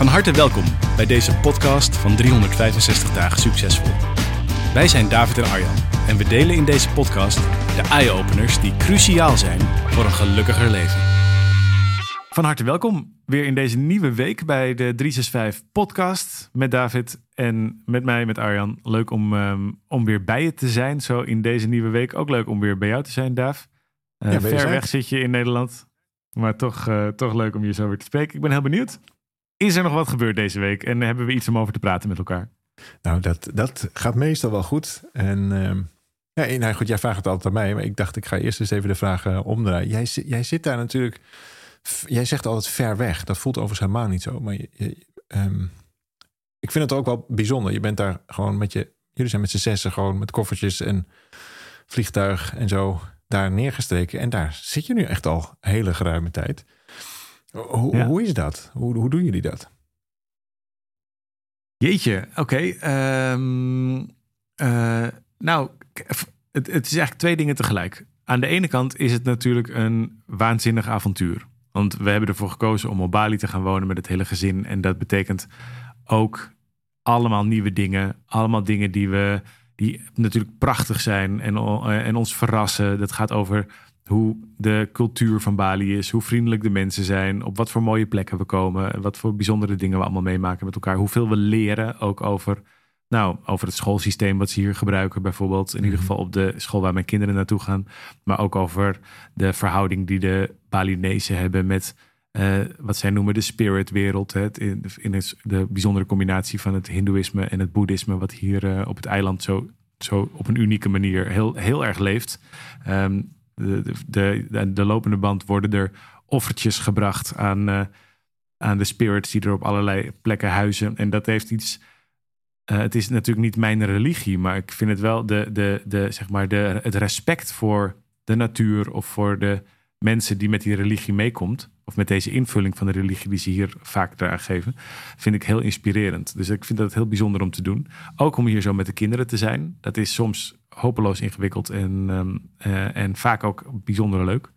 Van harte welkom bij deze podcast van 365 dagen succesvol. Wij zijn David en Arjan en we delen in deze podcast de eye-openers die cruciaal zijn voor een gelukkiger leven. Van harte welkom weer in deze nieuwe week bij de 365 podcast met David en met mij, met Arjan. Leuk om, ehm, om weer bij je te zijn, zo in deze nieuwe week. Ook leuk om weer bij jou te zijn, Daaf. Uh, Ja, ver weg zit je in Nederland, maar toch, eh, toch leuk om je zo weer te spreken. Ik ben heel benieuwd. Is er nog wat gebeurd deze week en hebben we iets om over te praten met elkaar? Nou, dat, dat gaat meestal wel goed. En ehm, ja, nou goed, jij vraagt het altijd aan mij, maar ik dacht ik ga eerst eens even de vraag eh, omdraaien. Jij, jij zit daar natuurlijk, jij zegt altijd ver weg. Dat voelt overigens helemaal niet zo. Maar ehm, ik vind het ook wel bijzonder. Je bent daar gewoon met je, jullie zijn met z'n zessen gewoon met koffertjes en vliegtuig en zo daar neergestreken. En daar zit je nu echt al hele geruime tijd. Hoe, Ja. hoe is dat? Hoe, hoe doen jullie dat? Jeetje, oké. ehm, eh, nou, het, het is eigenlijk twee dingen tegelijk. Aan de ene kant is het natuurlijk een waanzinnig avontuur. Want we hebben ervoor gekozen om op Bali te gaan wonen met het hele gezin. En dat betekent ook allemaal nieuwe dingen. Allemaal dingen die we die natuurlijk prachtig zijn en, eh, en ons verrassen. Dat gaat over hoe de cultuur van Bali is, hoe vriendelijk de mensen zijn, op wat voor mooie plekken we komen, wat voor bijzondere dingen we allemaal meemaken met elkaar, hoeveel we leren ook over, nou, over het schoolsysteem wat ze hier gebruiken, bijvoorbeeld, in ieder Mhm. geval op de school waar mijn kinderen naartoe gaan, maar ook over de verhouding die de Balinezen hebben met eh, wat zij noemen de spiritwereld, het- in, in het, de bijzondere combinatie van het Hindoeïsme en het Boeddhisme, wat hier eh, op het eiland zo, zo op een unieke manier heel, heel erg leeft. Ehm, de, de, de, de lopende band worden er offertjes gebracht aan, eh, aan de spirits die er op allerlei plekken huizen. En dat heeft iets. eh, het is natuurlijk niet mijn religie, maar ik vind het wel de, de, de, zeg maar de, het respect voor de natuur of voor de mensen die met die religie meekomt. Of met deze invulling van de religie die ze hier vaak eraan geven. Vind ik heel inspirerend. Dus ik vind dat heel bijzonder om te doen. Ook om hier zo met de kinderen te zijn. Dat is soms hopeloos ingewikkeld en, ehm, eh, en vaak ook bijzonder leuk.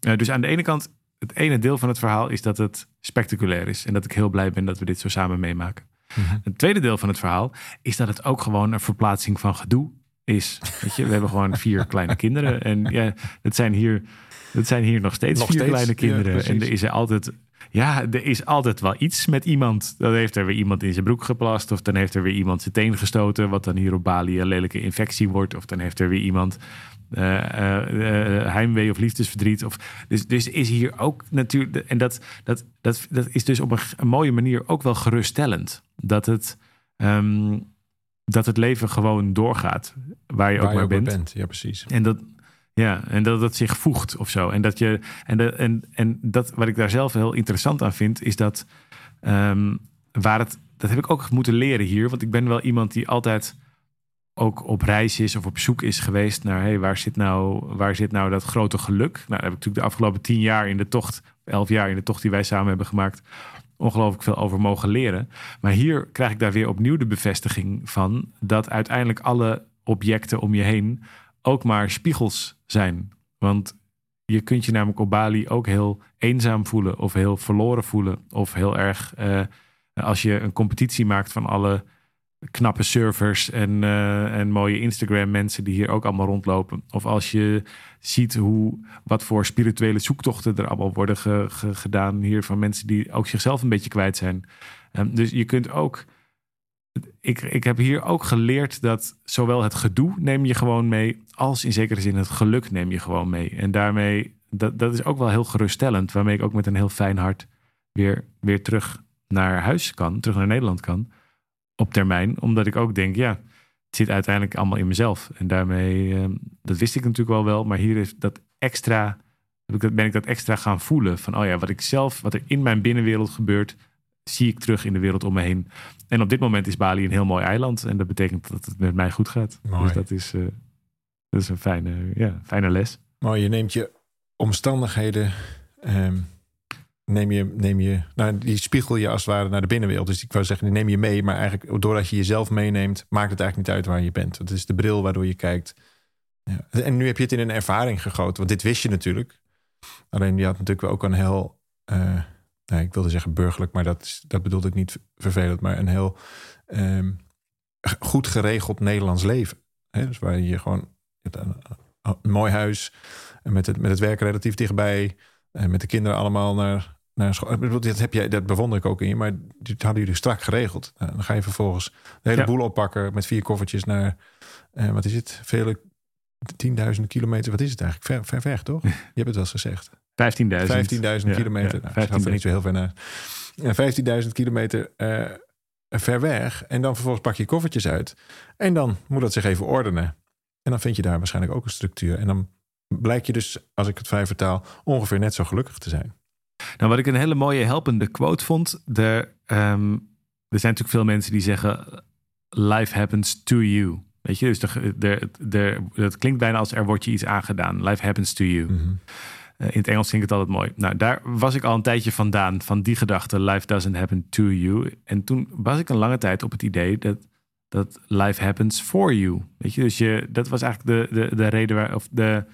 Eh, dus aan de ene kant, het ene deel van het verhaal is dat het spectaculair is. En dat ik heel blij ben dat we dit zo samen meemaken. Het tweede deel van het verhaal is dat het ook gewoon een verplaatsing van gedoe is. Weet je, we hebben gewoon vier kleine kinderen. En ja, het zijn hier, het zijn hier nog steeds Nog vier steeds, kleine ja, kinderen. en er is er altijd. Ja, er is altijd wel iets met iemand. Dan heeft er weer iemand in zijn broek geplast. Of dan heeft er weer iemand zijn teen gestoten. Wat dan hier op Bali een lelijke infectie wordt. Of dan heeft er weer iemand eh, eh, eh, heimwee of liefdesverdriet. Of, dus, dus is hier ook natuurlijk. En dat, dat, dat, dat is dus op een, een mooie manier ook wel geruststellend. Dat het, ehm, dat het leven gewoon doorgaat. Waar je ook je maar ook maar bent. bent. Ja, precies. En dat, ja, en dat het zich voegt of zo. En dat je. En, de, en, en dat wat ik daar zelf heel interessant aan vind, is dat. ehm, waar het. Dat heb ik ook moeten leren hier. Want ik ben wel iemand die altijd ook op reis is of op zoek is geweest naar hey, waar, zit nou, waar zit nou dat grote geluk? Nou, daar heb ik natuurlijk de afgelopen tien jaar in de tocht, elf jaar in de tocht die wij samen hebben gemaakt, ongelooflijk veel over mogen leren. Maar hier krijg ik daar weer opnieuw de bevestiging van dat uiteindelijk alle objecten om je heen ook maar spiegels zijn. Want je kunt je namelijk op Bali ook heel eenzaam voelen of heel verloren voelen of heel erg eh, als je een competitie maakt van alle knappe servers en, eh, en mooie Instagram mensen die hier ook allemaal rondlopen. Of als je ziet hoe, wat voor spirituele zoektochten er allemaal worden ge- ge- gedaan hier van mensen die ook zichzelf een beetje kwijt zijn. Ehm, dus je kunt ook. Ik, ik heb hier ook geleerd dat zowel het gedoe neem je gewoon mee, als in zekere zin het geluk neem je gewoon mee. En daarmee, dat, dat is ook wel heel geruststellend, waarmee ik ook met een heel fijn hart weer, weer terug naar huis kan, terug naar Nederland kan op termijn. Omdat ik ook denk, ja, het zit uiteindelijk allemaal in mezelf. En daarmee, eh, dat wist ik natuurlijk wel wel. Maar hier is dat extra ben ik dat extra gaan voelen. Van, oh ja, wat ik zelf, wat er in mijn binnenwereld gebeurt, zie ik terug in de wereld om me heen. En op dit moment is Bali een heel mooi eiland. En dat betekent dat het met mij goed gaat. Mooi. Dus dat is, eh, dat is een fijne, ja, fijne les. Maar je neemt je omstandigheden, ehm, neem je, neem je, nou, die spiegel je als het ware naar de binnenwereld. Dus ik wou zeggen, die neem je mee, maar eigenlijk doordat je jezelf meeneemt, maakt het eigenlijk niet uit waar je bent. Het is de bril waardoor je kijkt. Ja. En nu heb je het in een ervaring gegoten, want dit wist je natuurlijk. Alleen die had natuurlijk ook een heel, uh, nou, ik wilde zeggen burgerlijk, maar dat, is, dat bedoelde ik niet vervelend, maar een heel um, goed geregeld Nederlands leven. Hè? Dus waar je gewoon een, een mooi huis, en met het, met het werk relatief dichtbij. En met de kinderen allemaal naar, naar school. Dat, heb jij, dat bewonder ik ook in je, maar dit hadden jullie strak geregeld. Nou, dan ga je vervolgens de hele boel oppakken met vier koffertjes naar, eh, wat is het, vele tienduizenden kilometer. Wat is het eigenlijk? Ver, ver weg, toch? Je hebt het wel eens gezegd. 15.000. 15.000 kilometer. Ja, nou, 15 niet zo heel ver naar. 15.000 kilometer uh, ver weg. En dan vervolgens pak je koffertjes uit. En dan moet dat zich even ordenen. En dan vind je daar waarschijnlijk ook een structuur. En dan blijk je dus, als ik het vrij vertaal, ongeveer net zo gelukkig te zijn. Nou, wat ik een hele mooie helpende quote vond. De, um, er zijn natuurlijk veel mensen die zeggen: Life happens to you. Weet je, dus de, de, de, dat klinkt bijna als er wordt je iets aangedaan. Life happens to you. Mm -hmm. Uh, in het Engels klinkt het altijd mooi. Nou, daar was ik al een tijdje vandaan, van die gedachte: Life doesn't happen to you. En toen was ik een lange tijd op het idee dat, dat life happens for you. Weet je, dus je, dat was eigenlijk de, de, de reden waar, of de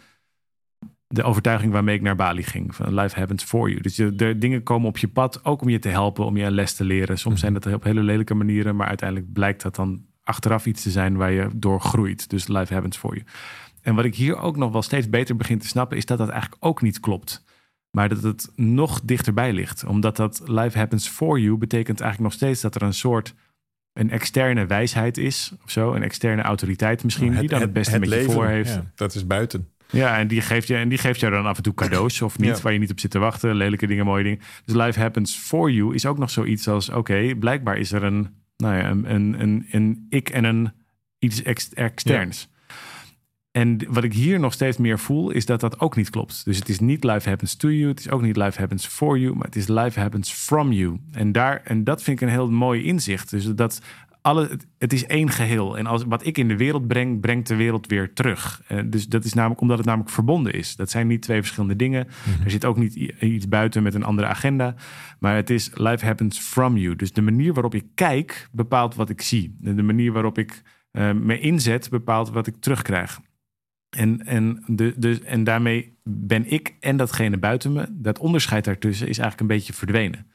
de overtuiging waarmee ik naar Bali ging. Van life happens for you. Dus de, de, dingen komen op je pad, ook om je te helpen, om je een les te leren. Soms zijn dat op hele lelijke manieren, maar uiteindelijk blijkt dat dan achteraf iets te zijn waar je door groeit. Dus life happens for you. En wat ik hier ook nog wel steeds beter begin te snappen, is dat dat eigenlijk ook niet klopt. Maar dat het nog dichterbij ligt. Omdat dat life happens for you betekent eigenlijk nog steeds dat er een soort een externe wijsheid is, of zo, een externe autoriteit misschien, het, die dan het, beste het met leven, je voor heeft. Ja, dat is buiten. Ja, en die geeft je, en die geeft jou dan af en toe cadeaus of niet, Ja. waar je niet op zit te wachten. Lelijke dingen, mooie dingen. Dus life happens for you is ook nog zoiets als: oké, blijkbaar is er een, nou ja, een, een, een, een ik en een iets ex- externs. En wat ik hier nog steeds meer voel, is dat dat ook niet klopt. Dus het is niet life happens to you, het is ook niet life happens for you, maar het is life happens from you. En, daar, en dat vind ik een heel mooi inzicht. Dus dat alle, het- is één geheel. En als, wat ik in de wereld breng, brengt de wereld weer terug. Eh, dus dat is namelijk omdat het namelijk verbonden is. Dat zijn niet twee verschillende dingen. Er zit ook niet iets buiten met een andere agenda. Maar het is life happens from you. Dus de manier waarop ik kijk bepaalt wat ik zie. De de manier waarop ik eh, me inzet bepaalt wat ik terugkrijg. En, en, de, de, en daarmee ben ik en datgene buiten me, dat onderscheid daartussen is eigenlijk een beetje verdwenen.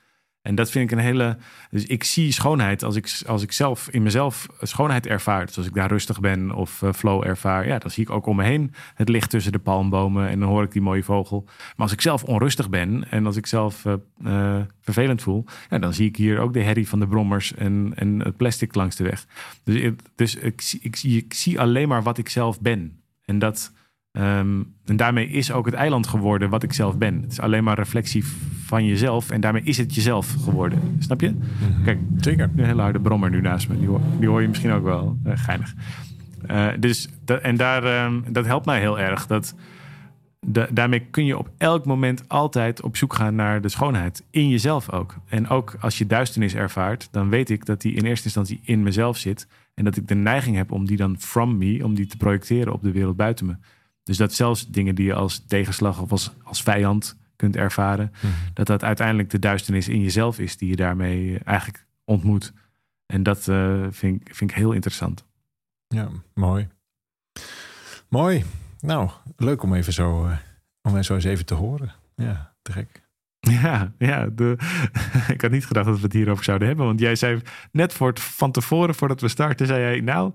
En dat vind ik een hele. Dus ik zie schoonheid als ik, als ik zelf in mezelf schoonheid ervaar. Dus als ik daar rustig ben of eh, flow ervaar, ja, dan zie ik ook om me heen het licht tussen de palmbomen en dan hoor ik die mooie vogel. Maar als ik zelf onrustig ben en als ik zelf eh, eh, vervelend voel, ja, dan zie ik hier ook de herrie van de brommers en, en het plastic langs de weg. Dus, dus ik, ik, ik zie alleen maar wat ik zelf ben. En, dat, ehm, en daarmee is ook het eiland geworden wat ik zelf ben. Het is alleen maar reflectie van jezelf. En daarmee is het jezelf geworden. Snap je? Kijk, Zeker. een hele harde brommer nu naast me. Die hoor, die hoor je misschien ook wel. Eh, geinig. Eh, dus dat, en daar, ehm, dat helpt mij heel erg. Dat, da- daarmee kun je op elk moment altijd op zoek gaan naar de schoonheid. In jezelf ook. En ook als je duisternis ervaart, dan weet ik dat die in eerste instantie in mezelf zit. En dat ik de neiging heb om die dan from me, om die te projecteren op de wereld buiten me. Dus dat zelfs dingen die je als tegenslag of als, als vijand kunt ervaren, dat dat uiteindelijk de duisternis in jezelf is die je daarmee eigenlijk ontmoet. En dat eh, vind, ik, vind ik heel interessant. Ja, mooi. Mooi. Nou, leuk om even zo, eh, om zo eens even te horen. Ja, te gek. Ja, ja ik had niet gedacht dat we het hierover zouden hebben. Want jij zei net voor het, van tevoren, voordat we starten, zei jij... Nou,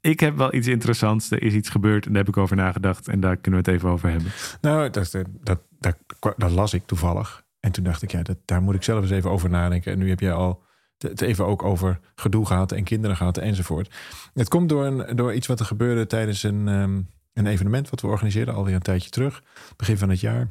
ik heb wel iets interessants. Er is iets gebeurd en daar heb ik over nagedacht. En daar kunnen we het even over hebben. Nou, dat, dat, dat, dat las ik toevallig. En toen dacht ik, ja, dat, daar moet ik zelf eens even over nadenken. En nu heb jij al het even ook over gedoe gehad en kinderen gehad enzovoort. Het komt door, een, door iets wat er gebeurde tijdens een, ehm, een evenement wat we organiseerden alweer een tijdje terug. Begin van het jaar.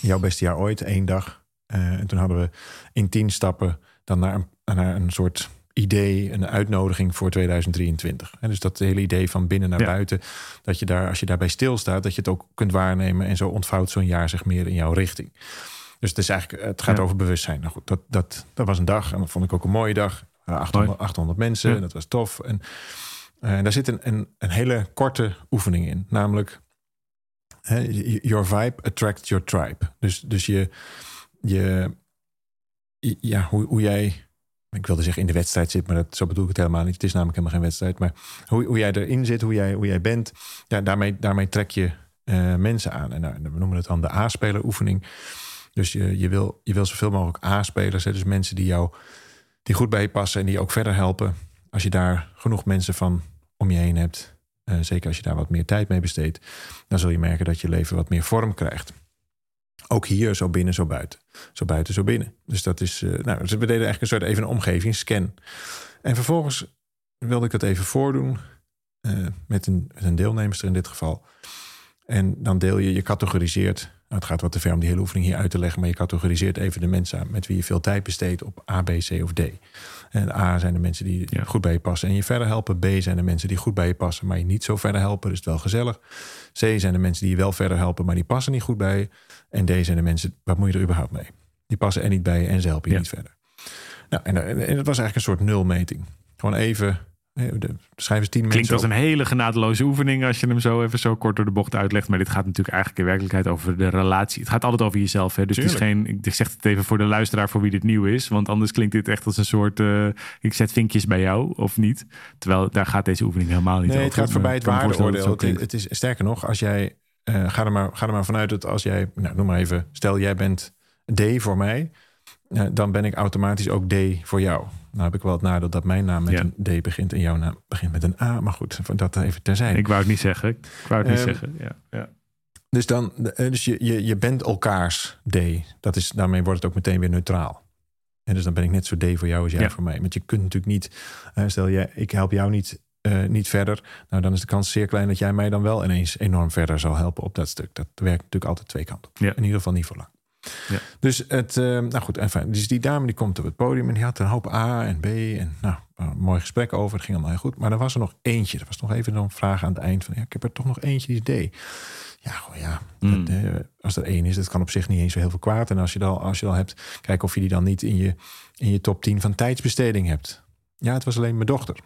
Jouw beste jaar ooit, één dag. Eh, en toen hadden we in tien stappen dan naar een, naar een soort idee, een uitnodiging voor 2023. En dus dat hele idee van binnen naar Ja. buiten, dat je daar, als je daarbij stilstaat, dat je het ook kunt waarnemen en zo ontvouwt zo'n jaar zich meer in jouw richting. Dus het is eigenlijk, het gaat Ja. over bewustzijn. Nou goed, dat, dat, dat was een dag en dat vond ik ook een mooie dag. Er waren 800, 800 mensen, Ja. en dat was tof. En, eh, daar zit een, een, een hele korte oefening in, namelijk your vibe attracts your tribe. Dus, dus je, je, ja, hoe, hoe jij, ik wilde zeggen in de wedstrijd zit, maar dat, zo bedoel ik het helemaal niet. Het is namelijk helemaal geen wedstrijd. Maar hoe, hoe jij erin zit, hoe jij, hoe jij bent, ja, daarmee, daarmee trek je eh, mensen aan. En nou, we noemen het dan de A-speler oefening. Dus je, je, wil, je wil zoveel mogelijk A-spelers, dus mensen die jou die goed bij je passen en die je ook verder helpen. Als je daar genoeg mensen van om je heen hebt, eh, zeker als je daar wat meer tijd mee besteedt, dan zul je merken dat je leven wat meer vorm krijgt. Ook hier, zo binnen, zo buiten. Zo buiten, zo binnen. Dus dat is, eh, nou, dus we deden eigenlijk een soort even een omgevingsscan. En vervolgens wilde ik dat even voordoen eh, met, een, met een deelnemster in dit geval. En dan deel je, je categoriseert. Nou, het gaat wat te ver om die hele oefening hier uit te leggen, maar je categoriseert even de mensen met wie je veel tijd besteedt op A, B, C of D. En A zijn de mensen die Ja. goed bij je passen en je verder helpen. B zijn de mensen die goed bij je passen, maar je niet zo verder helpen. Dus het wel gezellig. C zijn de mensen die je wel verder helpen, maar die passen niet goed bij je. En D zijn de mensen, wat moet je er überhaupt mee? Die passen en niet bij je en ze helpen je Ja. niet verder. Nou, en, en, het was eigenlijk een soort nulmeting. Gewoon even, de, schrijf eens tien Klinkt als een hele genadeloze oefening als je hem zo even zo kort door de bocht uitlegt. Maar dit gaat natuurlijk eigenlijk in werkelijkheid over de relatie. Het gaat altijd over jezelf. Hè? Dus het is geen. Ik zeg het even voor de luisteraar voor wie dit nieuw is. Want anders klinkt dit echt als een soort. eh, ik zet vinkjes bij jou of niet. Terwijl daar gaat deze oefening helemaal niet Nee, over. het gaat voorbij het waardeoordeel. Het, het is sterker nog, als jij eh, ga, er maar, ga er maar vanuit dat als jij, nou, noem maar even, stel jij bent D voor mij, dan ben ik automatisch ook D voor jou. Nou heb ik wel het nadeel dat mijn naam met Ja. een D begint en jouw naam begint met een A. Maar goed, dat even terzijde. Ik wou het niet zeggen. Ik wou het niet Ehm, zeggen. Ja, ja. Dus, dan, eh, dus je, je, je bent elkaars D. Dat is, daarmee wordt het ook meteen weer neutraal. En dus dan ben ik net zo D voor jou als jij Ja. voor mij. Want je kunt natuurlijk niet, eh, stel jij, ik help jou niet, eh, niet verder. Nou, dan is de kans zeer klein dat jij mij dan wel ineens enorm verder zal helpen op dat stuk. Dat werkt natuurlijk altijd twee kanten. Ja. In ieder geval niet voor lang. Ja. Dus het, eh, nou goed, enfin, dus die dame die komt op het podium en die had een hoop A en B en nou, een mooi gesprek over. Het ging allemaal heel goed. Maar er was er nog eentje. Er was nog even zo'n vraag aan het eind van, ja, ik heb er toch nog eentje die D. Ja, ja. Mm. Dat, eh, als er één is, dat kan op zich niet eens zo heel veel kwaad. En als je dan, als je dan hebt, kijk of je die dan niet in je, in je top 10 van tijdsbesteding hebt. Ja, het was alleen mijn dochter.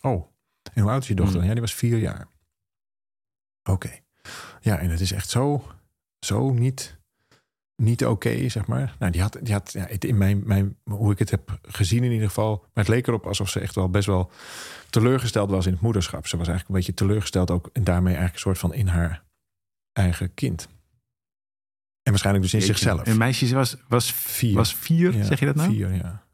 Oh, en hoe oud is je dochter? Mm. Ja, die was vier jaar. Oké. Ja, en het is echt zo, zo niet, niet oké, zeg maar. Nou, die had, die had ja, het- in mijn, mijn, hoe ik het heb gezien in ieder geval. Maar het leek erop alsof ze echt wel best wel teleurgesteld was in het moederschap. Ze was eigenlijk een beetje teleurgesteld ook. En daarmee eigenlijk een soort van in haar eigen kind. En waarschijnlijk dus in Jeetje. zichzelf. Een meisje was, was, Vier. was vier, Ja, zeg je dat nou? Vier, ja.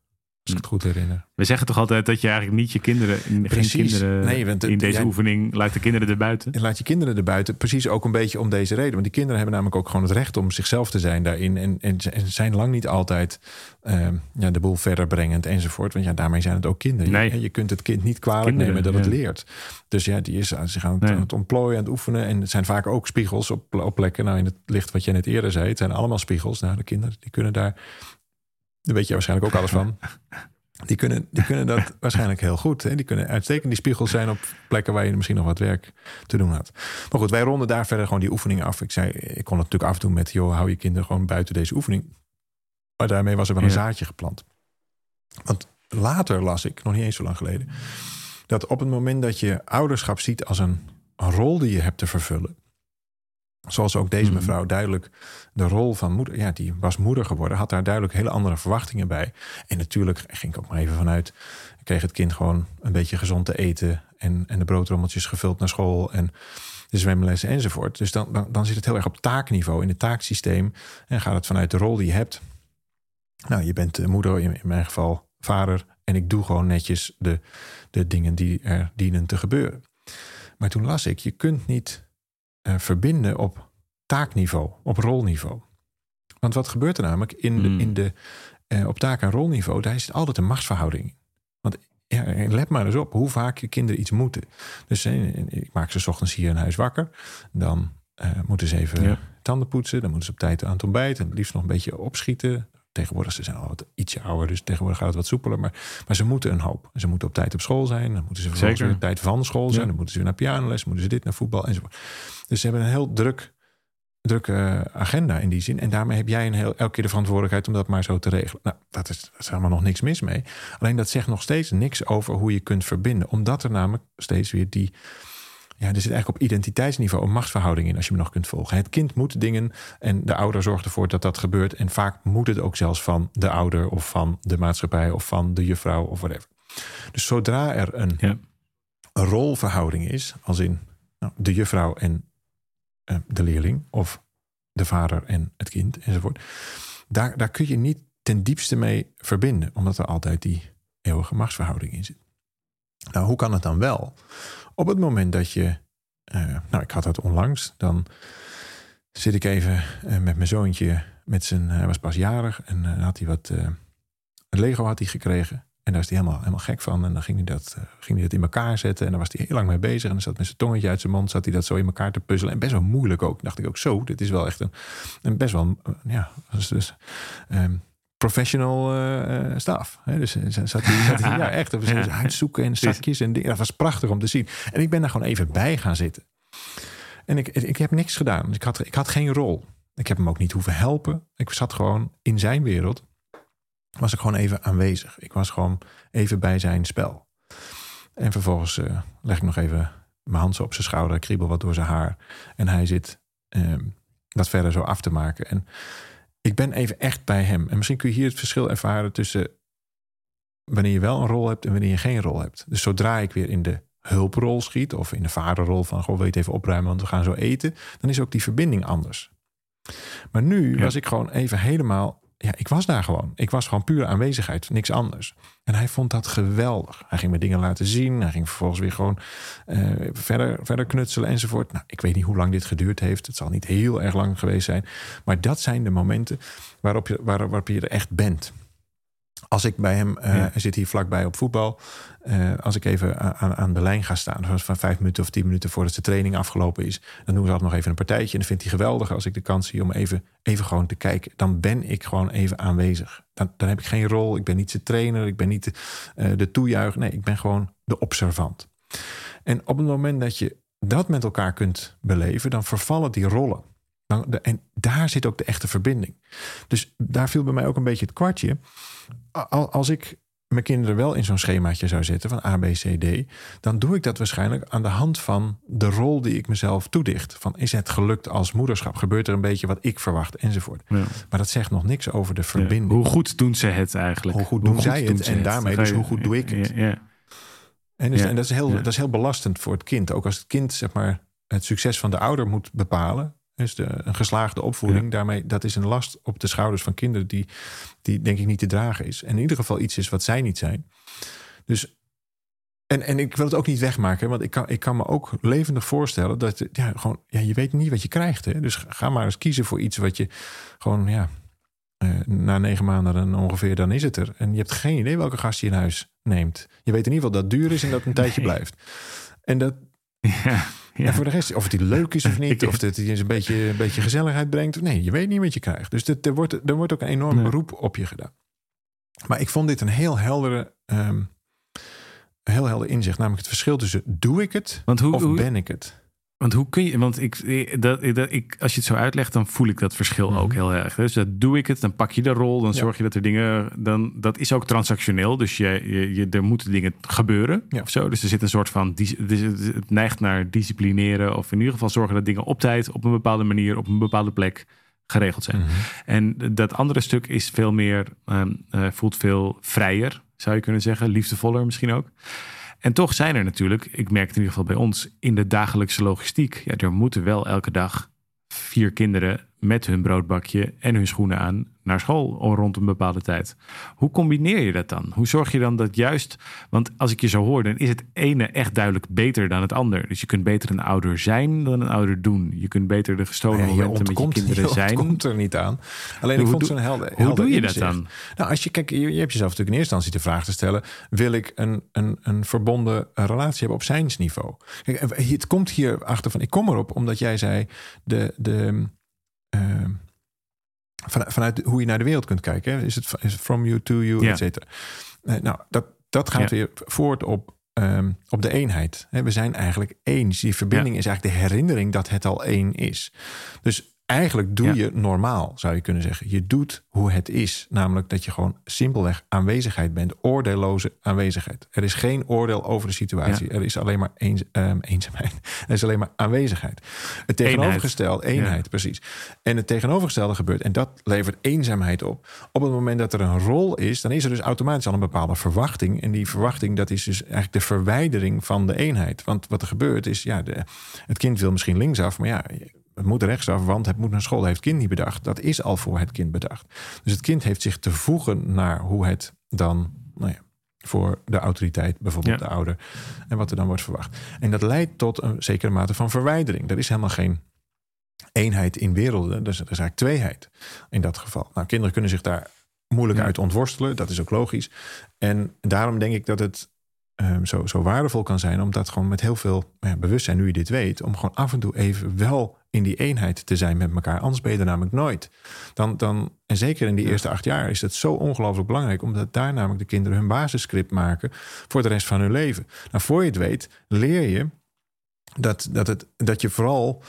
Als ik het goed herinner. We zeggen toch altijd dat je eigenlijk niet je kinderen, geen kinderen Nee, want het- in deze jij- oefening, laat de kinderen erbuiten. En laat je kinderen erbuiten. Precies ook een beetje om deze reden. Want die kinderen hebben namelijk ook gewoon het recht om zichzelf te zijn daarin. En, en, en zijn lang niet altijd ehm, ja, de boel verder brengend enzovoort. Want ja, daarmee zijn het ook kinderen. Nee. Je, je kunt het kind niet kwalijk Kinderen, nemen dat het leert. Dus ja, die is aan zich aan het, Nee. aan het ontplooien, aan het oefenen. En het zijn vaak ook spiegels op, op plekken. Nou, in het licht wat je net eerder zei. Het zijn allemaal spiegels. Nou, de kinderen die kunnen daar... Daar weet je waarschijnlijk ook alles van. Die kunnen, die kunnen dat waarschijnlijk heel goed. Hè? Die kunnen uitstekend die spiegels zijn op plekken waar je misschien nog wat werk te doen had. Maar goed, wij ronden daar verder gewoon die oefening af. Ik zei, ik kon het natuurlijk afdoen met, joh, hou je kinderen gewoon buiten deze oefening. Maar daarmee was er wel een Ja. zaadje geplant. Want later las ik, nog niet eens zo lang geleden, dat op het moment dat je ouderschap ziet als een, een rol die je hebt te vervullen. Zoals ook deze Mhm. mevrouw duidelijk de rol van moeder, ja, die was moeder geworden, had daar duidelijk hele andere verwachtingen bij. En natuurlijk ging ik ook maar even vanuit, kreeg het kind gewoon een beetje gezond te eten en, en de broodrommeltjes gevuld naar school en de zwemlessen enzovoort. Dus dan, dan, dan zit het heel erg op taakniveau in het taaksysteem en gaat het vanuit de rol die je hebt. Nou, je bent de moeder, in in mijn geval vader, en ik doe gewoon netjes de, de dingen die er dienen te gebeuren. Maar toen las ik, je kunt niet eh, verbinden op taakniveau, op rolniveau. Want wat gebeurt er namelijk in de, Hmm. in de, eh, op taak- en rolniveau? Daar is altijd een machtsverhouding. Want ja, let maar eens op hoe vaak je kinderen iets moeten. Dus eh, ik maak ze 's ochtends hier in huis wakker. Dan moeten ze even Ja. tanden poetsen. Dan moeten ze op tijd aan het ontbijt. En het liefst nog een beetje opschieten. Tegenwoordig, ze zijn al wat ietsje ouder, dus tegenwoordig gaat het wat soepeler. Maar, maar ze moeten een hoop. Ze moeten op tijd op school zijn. Dan moeten ze vervolgens Zeker. weer tijd van school zijn. Ja. Dan moeten ze weer naar pianoles, moeten ze dit, naar voetbal enzovoort. Dus ze hebben een heel druk, drukke agenda in die zin. En daarmee heb jij een heel, elke keer de verantwoordelijkheid om dat maar zo te regelen. Nou, dat is, dat is helemaal nog niks mis mee. Alleen dat zegt nog steeds niks over hoe je kunt verbinden. Omdat er namelijk steeds weer die ja, er zit eigenlijk op identiteitsniveau een machtsverhouding in als je me nog kunt volgen. Het kind moet dingen en de ouder zorgt ervoor dat dat gebeurt. En vaak moet het ook zelfs van de ouder of van de maatschappij of van de juffrouw of whatever. Dus zodra er een, Ja. een rolverhouding is, als in nou, de juffrouw en eh, de leerling of de vader en het kind enzovoort, daar, daar kun je niet ten diepste mee verbinden, omdat er altijd die eeuwige machtsverhouding in zit. Nou, hoe kan het dan wel? Op het moment dat je, eh, nou, ik had dat onlangs, dan zit ik even eh, met mijn zoontje, met zijn, hij was pas jarig en eh, had hij wat, eh, een Lego had hij gekregen. En daar is hij helemaal, helemaal gek van. En dan ging hij, dat, eh, ging hij dat in elkaar zetten. En daar was hij heel lang mee bezig. En dan zat met zijn tongetje uit zijn mond, zat hij dat zo in elkaar te puzzelen. En best wel moeilijk ook. Dacht ik ook zo, dit is wel echt een, een best wel, eh, ja, dus, dus ehm, professional eh eh, staf. Hè? Dus eh, zat hij, zat hij ja, echt even Ja. uitzoeken en zakjes en dingen. Dat was prachtig om te zien. En ik ben daar gewoon even bij gaan zitten. En ik, ik heb niks gedaan. Dus ik had, ik had geen rol. Ik heb hem ook niet hoeven helpen. Ik zat gewoon in zijn wereld. Was ik gewoon even aanwezig. Ik was gewoon even bij zijn spel. En vervolgens leg ik nog even mijn hand zo op zijn schouder. Kriebel wat door zijn haar. En hij zit ehm, dat verder zo af te maken. En ik ben even echt bij hem. En misschien kun je hier het verschil ervaren tussen wanneer je wel een rol hebt en wanneer je geen rol hebt. Dus zodra ik weer in de hulprol schiet of in de vaderrol van goh, wil je het even opruimen, want we gaan zo eten, dan is ook die verbinding anders. Maar nu Ja. was ik gewoon even helemaal, ja, ik was daar gewoon. Ik was gewoon pure aanwezigheid, niks anders. En hij vond dat geweldig. Hij ging me dingen laten zien. Hij ging vervolgens weer gewoon eh, verder, verder knutselen enzovoort. Nou, ik weet niet hoe lang dit geduurd heeft. Het zal niet heel erg lang geweest zijn. Maar dat zijn de momenten waarop je, waar, waarop je er echt bent. Als ik bij hem, eh, Ja. hij zit hier vlakbij op voetbal. eh, als ik even a- aan, aan de lijn ga staan, zoals van vijf minuten of tien minuten voordat de training afgelopen is, dan doen we altijd nog even een partijtje. En dat vindt hij geweldig als ik de kans zie om even, even gewoon te kijken. Dan ben ik gewoon even aanwezig. Dan, dan heb ik geen rol. Ik ben niet zijn trainer. Ik ben niet de, eh, de toejuicher. Nee, ik ben gewoon de observant. En op het moment dat je dat met elkaar kunt beleven, dan vervallen die rollen. En daar zit ook de echte verbinding. Dus daar viel bij mij ook een beetje het kwartje. Al- Als ik mijn kinderen wel in zo'n schemaatje zou zetten van A, B, C, D, dan doe ik dat waarschijnlijk aan de hand van de rol die ik mezelf toedicht. Van is het gelukt als moederschap? Gebeurt er een beetje wat ik verwacht enzovoort. Ja. Maar dat zegt nog niks over de Ja. verbinding. Hoe goed doen ze het eigenlijk? Hoe goed doen zij het? En daarmee dus hoe goed doe ik het? Ja. En, dus, en dat, is heel, dat is heel belastend voor het kind. Ook als het kind zeg maar, het succes van de ouder moet bepalen. Dus de, een geslaagde opvoeding, daarmee, dat is een last op de schouders van kinderen die, die denk ik niet te dragen is. En in ieder geval iets is wat zij niet zijn. Dus, en, en ik wil het ook niet wegmaken, want ik kan, ik kan me ook levendig voorstellen dat ja, gewoon, ja, je weet niet wat je krijgt. Hè? Dus ga maar eens kiezen voor iets wat je gewoon, ja, eh, na negen maanden dan ongeveer, dan is het er. En je hebt geen idee welke gast je in huis neemt. Je weet in ieder geval dat het duur is en dat het een tijdje blijft. En dat, Ja, ja. en voor de rest, of het die leuk is of niet, of het een beetje, een beetje gezelligheid brengt. Nee, je weet niet wat je krijgt. Dus dit, er, wordt, er wordt ook een enorm Nee. beroep op je gedaan. Maar ik vond dit een heel heldere, ehm, heel helder inzicht. Namelijk het verschil tussen doe ik het Want hoe, of hoe, ben ik het? Want hoe kun je, want ik, ik- dat, ik- dat, ik, als je het zo uitlegt, dan voel ik dat verschil Mhm. ook heel erg. Dus dat doe ik het, dan pak je de rol, dan Ja. zorg je dat er dingen, dan, dat is ook transactioneel. Dus je, je, je, er moeten dingen gebeuren Ja. of zo. Dus er zit een soort van, het neigt naar disciplineren of in ieder geval zorgen dat dingen op tijd, op een bepaalde manier, op een bepaalde plek geregeld zijn. Mhm. En dat andere stuk is veel meer, ehm, eh, voelt veel vrijer, zou je kunnen zeggen. Liefdevoller misschien ook. En toch zijn er natuurlijk, ik merk het in ieder geval bij ons, in de dagelijkse logistiek. Ja, er moeten wel elke dag vier kinderen met hun broodbakje en hun schoenen aan naar school rond een bepaalde tijd. Hoe combineer je dat dan? Hoe zorg je dan dat juist, want als ik je zo hoor, dan is het ene echt duidelijk beter dan het ander. Dus je kunt beter een ouder zijn dan een ouder doen. Je kunt beter de gestolen Ja, momenten met je ontkomt, kinderen zijn. ontkomt er niet aan. Alleen Hoe ik vond zo'n helder, Hoe helder doe je dat dan? Nou, als je kijk, je, je hebt jezelf natuurlijk in eerste instantie de vraag te stellen: wil ik een, een, een verbonden relatie hebben op zijnsniveau? Kijk, het komt hier achter van: ik kom erop omdat jij zei de de ehm, van, vanuit hoe je naar de wereld kunt kijken. Hè? Is, het, is het from you to you, Ja. et cetera. Eh, nou, dat, dat gaat Ja. weer voort op, ehm, op de eenheid. Hè, We zijn eigenlijk eens. Die verbinding is eigenlijk de herinnering dat het al één is. Dus eigenlijk doe Ja. je normaal, zou je kunnen zeggen. Je doet hoe het is. Namelijk dat je gewoon simpelweg aanwezigheid bent. Oordeelloze aanwezigheid. Er is geen oordeel over de situatie. Er is alleen maar eens, ehm, eenzaamheid. Er is alleen maar aanwezigheid. Het tegenovergestelde, eenheid, precies. En het tegenovergestelde gebeurt. En dat levert eenzaamheid op. Op het moment dat er een rol is, dan is er dus automatisch al een bepaalde verwachting. En die verwachting, dat is dus eigenlijk de verwijdering van de eenheid. Want wat er gebeurt is, ja, de, het kind wil misschien linksaf, maar ja, het moet rechtsaf, want het moet naar school. Heeft het kind niet bedacht. Dat is al voor het kind bedacht. Dus het kind heeft zich te voegen naar hoe het dan, nou ja, voor de autoriteit, bijvoorbeeld Ja. de ouder, en wat er dan wordt verwacht. En dat leidt tot een zekere mate van verwijdering. Er is helemaal geen eenheid in werelden. Dus er is eigenlijk tweeheid in dat geval. Nou, kinderen kunnen zich daar moeilijk Ja. uit ontworstelen. Dat is ook logisch. En daarom denk ik dat het ehm, zo, zo waardevol kan zijn... om dat gewoon met heel veel nou ja, bewustzijn, nu je dit weet... om gewoon af en toe even wel in die eenheid te zijn met elkaar. Anders ben je er namelijk nooit. Dan, dan, en zeker in die eerste acht jaar is het zo ongelooflijk belangrijk... omdat daar namelijk de kinderen hun basisscript maken... voor de rest van hun leven. Nou, voor je het weet, leer je dat, dat, het, dat je vooral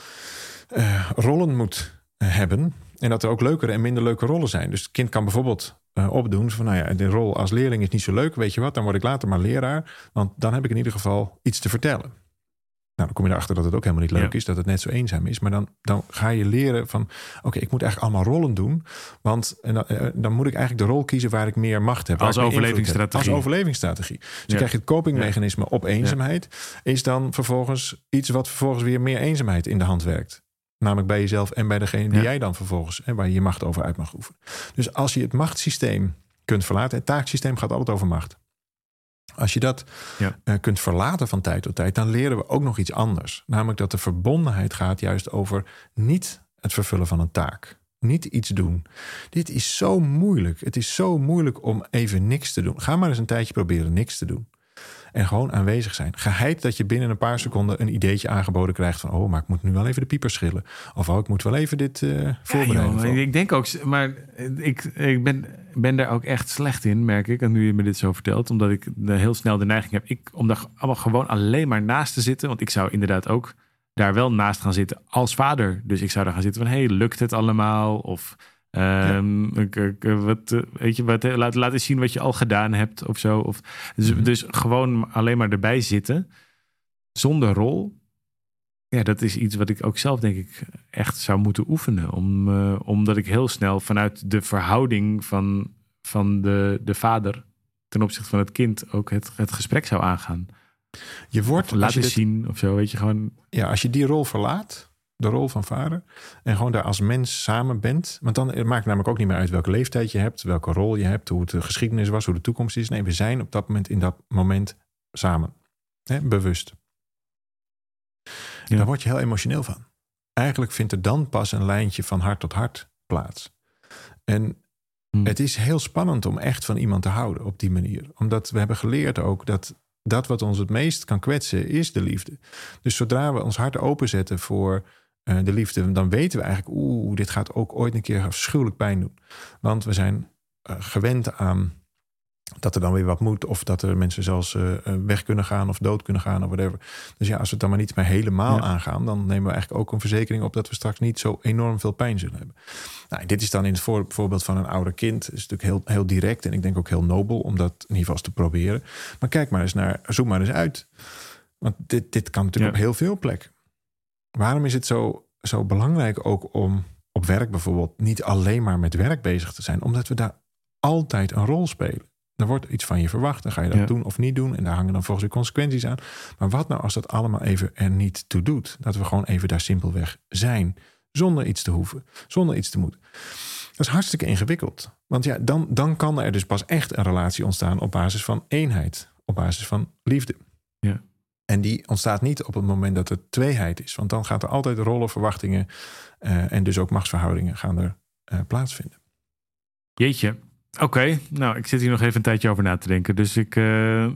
eh, rollen moet eh, hebben. En dat er ook leukere en minder leuke rollen zijn. Dus het kind kan bijvoorbeeld eh, opdoen van, nou ja, de rol als leerling is niet zo leuk. Weet je wat, dan word ik later maar leraar. Want dan heb ik in ieder geval iets te vertellen. Nou, dan kom je erachter dat het ook helemaal niet leuk Ja. is, dat het net zo eenzaam is. Maar dan, dan ga je leren van, oké, ik moet eigenlijk allemaal rollen doen. Want en dan, eh, dan moet ik eigenlijk de rol kiezen waar ik meer macht heb. Als heb. overlevingsstrategie. Als overlevingsstrategie. Dus je Ja. krijgt het copingmechanisme op eenzaamheid. Is dan vervolgens iets wat vervolgens weer meer eenzaamheid in de hand werkt. Namelijk bij jezelf en bij degene die jij dan vervolgens, hè, waar je je macht over uit mag oefenen. Dus als je het machtssysteem kunt verlaten, het taaksysteem gaat altijd over macht. Als je dat Ja. eh, kunt verlaten van tijd tot tijd, dan leren we ook nog iets anders. Namelijk dat de verbondenheid gaat juist over niet het vervullen van een taak. Niet iets doen. Dit is zo moeilijk. Het is zo moeilijk om even niks te doen. Ga maar eens een tijdje proberen niks te doen. En gewoon aanwezig zijn. Geheid dat je binnen een paar seconden een ideetje aangeboden krijgt van... oh, maar ik moet nu wel even de piepers schillen. Of oh, ik moet wel even dit Ja, voorbereiden. joh, ik denk ook, maar ik, ik ben, ben daar ook echt slecht in, merk ik. En nu je me dit zo vertelt, omdat ik de- heel snel de neiging heb ik, om daar allemaal gewoon alleen maar naast te zitten. Want ik zou inderdaad ook daar wel naast gaan zitten als vader. Dus ik zou daar gaan zitten van, hey, lukt het allemaal? Of ik- wat, eh, weet je, wat, eh, laat, laat eens zien wat je al gedaan hebt of zo. Of, dus, Mhm. dus gewoon alleen maar erbij zitten, zonder rol. Ja, dat is iets wat ik ook zelf denk ik echt zou moeten oefenen. Om, omdat ik heel snel vanuit de verhouding van, van de, de vader ten opzichte van het kind ook het, het gesprek zou aangaan. je wordt, Of als laat je, eens dit- zien of zo, weet je gewoon. ja, als je die rol verlaat, de rol van vader... en gewoon daar als mens samen bent... want dan het maakt namelijk ook niet meer uit welke leeftijd je hebt... welke rol je hebt, hoe het de geschiedenis was, hoe de toekomst is. Nee, we zijn op dat moment in dat moment samen. Hè, bewust. Ja. Daar word je heel emotioneel van. Eigenlijk vindt er dan pas een lijntje van hart tot hart plaats. En Hm. het is heel spannend om echt van iemand te houden op die manier. Omdat we hebben geleerd ook dat dat wat ons het meest kan kwetsen is de liefde. Dus zodra we ons hart openzetten voor eh, de liefde, dan weten we eigenlijk, oeh, dit gaat ook ooit een keer afschuwelijk pijn doen. Want we zijn eh, gewend aan dat er dan weer wat moet, of dat er mensen zelfs eh, weg kunnen gaan of dood kunnen gaan of whatever. Dus ja, als we het dan maar niet meer helemaal Ja. aangaan, dan nemen we eigenlijk ook een verzekering op dat we straks niet zo enorm veel pijn zullen hebben. Nou, dit is dan in het voor- voorbeeld van een ouder kind. is natuurlijk heel, heel direct en ik denk ook heel nobel om dat in ieder geval te proberen. Maar kijk maar eens naar, zoek maar eens uit. Want dit, dit kan natuurlijk Ja. op heel veel plekken. Waarom is het zo, zo belangrijk ook om op werk bijvoorbeeld niet alleen maar met werk bezig te zijn? Omdat we daar altijd een rol spelen. Er wordt iets van je verwacht. Dan ga je dat Ja. doen of niet doen. En daar hangen dan volgens weer consequenties aan. Maar wat nou als dat allemaal even er niet toe doet? Dat we gewoon even daar simpelweg zijn. Zonder iets te hoeven. Zonder iets te moeten. Dat is hartstikke ingewikkeld. Want ja, dan, dan kan er dus pas echt een relatie ontstaan op basis van eenheid. Op basis van liefde. Ja. En die ontstaat niet op het moment dat er tweeheid is. Want dan gaat er altijd rollen, verwachtingen eh, en dus ook machtsverhoudingen gaan er eh, plaatsvinden. Jeetje. Oké, nou, ik zit hier nog even een tijdje over na te denken. Dus ik, eh,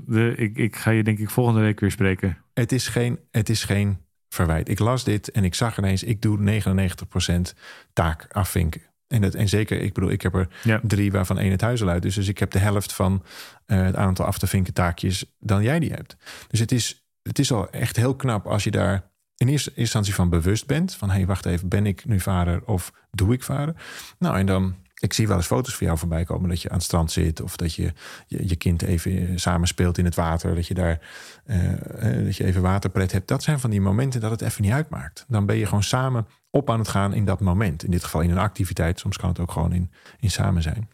de, ik, ik ga je denk ik volgende week weer spreken. Het is geen, het is geen verwijt. Ik las dit en ik zag ineens, ik doe 99% taak afvinken. En, het, en zeker, ik bedoel, ik heb er Ja. drie waarvan één het huis uit. is. Dus ik heb de helft van het aantal af te vinken taakjes dan jij die hebt. Dus het is, het is al echt heel knap als je daar in eerste instantie van bewust bent. Van hé, hey, wacht even, ben ik nu vader of doe ik vader? Nou, en dan, ik zie wel eens foto's van jou voorbij komen dat je aan het strand zit. Of dat je je, je kind even samen speelt in het water. Dat je daar eh, eh, dat je even waterpret hebt. Dat zijn van die momenten dat het even niet uitmaakt. Dan ben je gewoon samen op aan het gaan in dat moment. In dit geval in een activiteit. Soms kan het ook gewoon in, in samen zijn.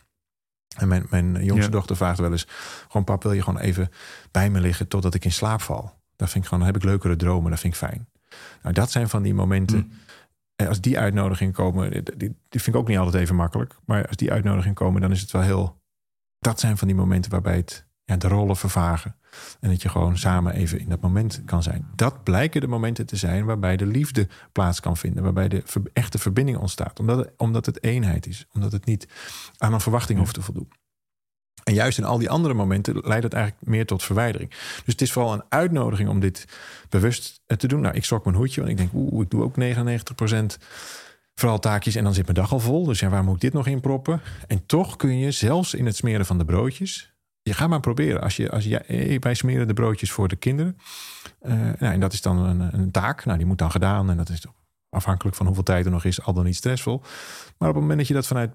En mijn, mijn jongste Ja. dochter vraagt wel eens: gewoon pap, wil je gewoon even bij me liggen totdat ik in slaap val? Dat vind ik gewoon, dan heb ik leukere dromen, dat vind ik fijn. Nou, dat zijn van die momenten. Hm. En als die uitnodigingen komen, die, die, die vind ik ook niet altijd even makkelijk. Maar als die uitnodigingen komen, dan is het wel heel. Dat zijn van die momenten waarbij het, ja, de rollen vervagen. En dat je gewoon samen even in dat moment kan zijn. Dat blijken de momenten te zijn waarbij de liefde plaats kan vinden. Waarbij de echte verbinding ontstaat. Omdat omdat het eenheid is. Omdat het niet aan een verwachting hoeft te voldoen. En juist in al die andere momenten leidt het eigenlijk meer tot verwijdering. Dus het is vooral een uitnodiging om dit bewust eh, te doen. Nou, ik schrok mijn hoedje, want ik denk, oeh, ik doe ook 99% vooral taakjes en dan zit mijn dag al vol. Dus ja, waar moet ik dit nog in proppen? En toch kun je zelfs in het smeren van de broodjes. Je gaat maar proberen. Als je, als je, eh, wij smeren de broodjes voor de kinderen. Eh, nou, en dat is dan een, een taak. Nou, die moet dan gedaan. En dat is afhankelijk van hoeveel tijd er nog is, al dan niet stressvol. Maar op het moment dat je dat vanuit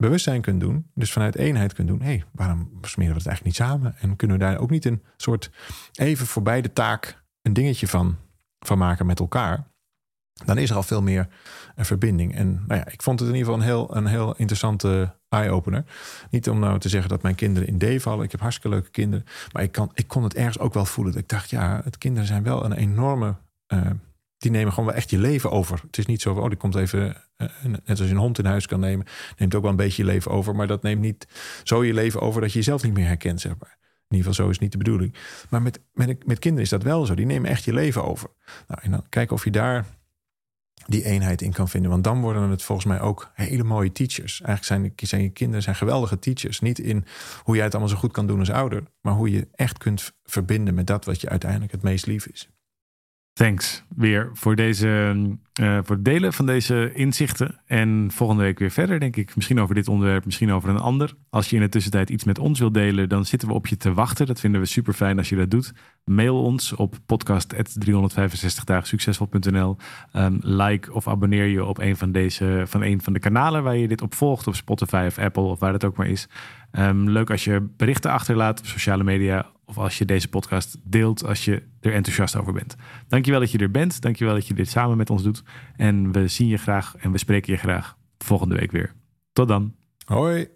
bewustzijn kunt doen, dus vanuit eenheid kunt doen, hé, hey, waarom smeren we het eigenlijk niet samen? En kunnen we daar ook niet een soort even voorbij de taak een dingetje van, van maken met elkaar? Dan is er al veel meer een verbinding. En nou ja, ik vond het in ieder geval een heel, een heel interessante eye-opener. Niet om nou te zeggen dat mijn kinderen in D vallen. Ik heb hartstikke leuke kinderen. Maar ik, kan, ik kon het ergens ook wel voelen. Dat ik dacht, ja, het kinderen zijn wel een enorme. eh, die nemen gewoon wel echt je leven over. Het is niet zo oh, die komt even, eh, net als je een hond in huis kan nemen, neemt ook wel een beetje je leven over. Maar dat neemt niet zo je leven over dat je jezelf niet meer herkent, zeg maar. In ieder geval, zo is niet de bedoeling. Maar met, met, met kinderen is dat wel zo. Die nemen echt je leven over. Nou, en dan kijken of je daar die eenheid in kan vinden. Want dan worden het volgens mij ook hele mooie teachers. Eigenlijk zijn, zijn je kinderen zijn geweldige teachers. Niet in hoe jij het allemaal zo goed kan doen als ouder. Maar hoe je echt kunt verbinden met dat wat je uiteindelijk het meest lief is. Thanks weer voor, deze, eh, voor het delen van deze inzichten. En volgende week weer verder, denk ik. Misschien over dit onderwerp, misschien over een ander. Als je in de tussentijd iets met ons wilt delen, dan zitten we op je te wachten. Dat vinden we super fijn als je dat doet. Mail ons op podcast.365dagensuccesvol.nl. Um, like of abonneer je op een van, deze, van een van de kanalen waar je dit op volgt. Op Spotify of Apple of waar het ook maar is. Um, leuk als je berichten achterlaat op sociale media. Of als je deze podcast deelt als je er enthousiast over bent. Dankjewel dat je er bent. Dankjewel dat je dit samen met ons doet. En we zien je graag en we spreken je graag volgende week weer. Tot dan. Hoi!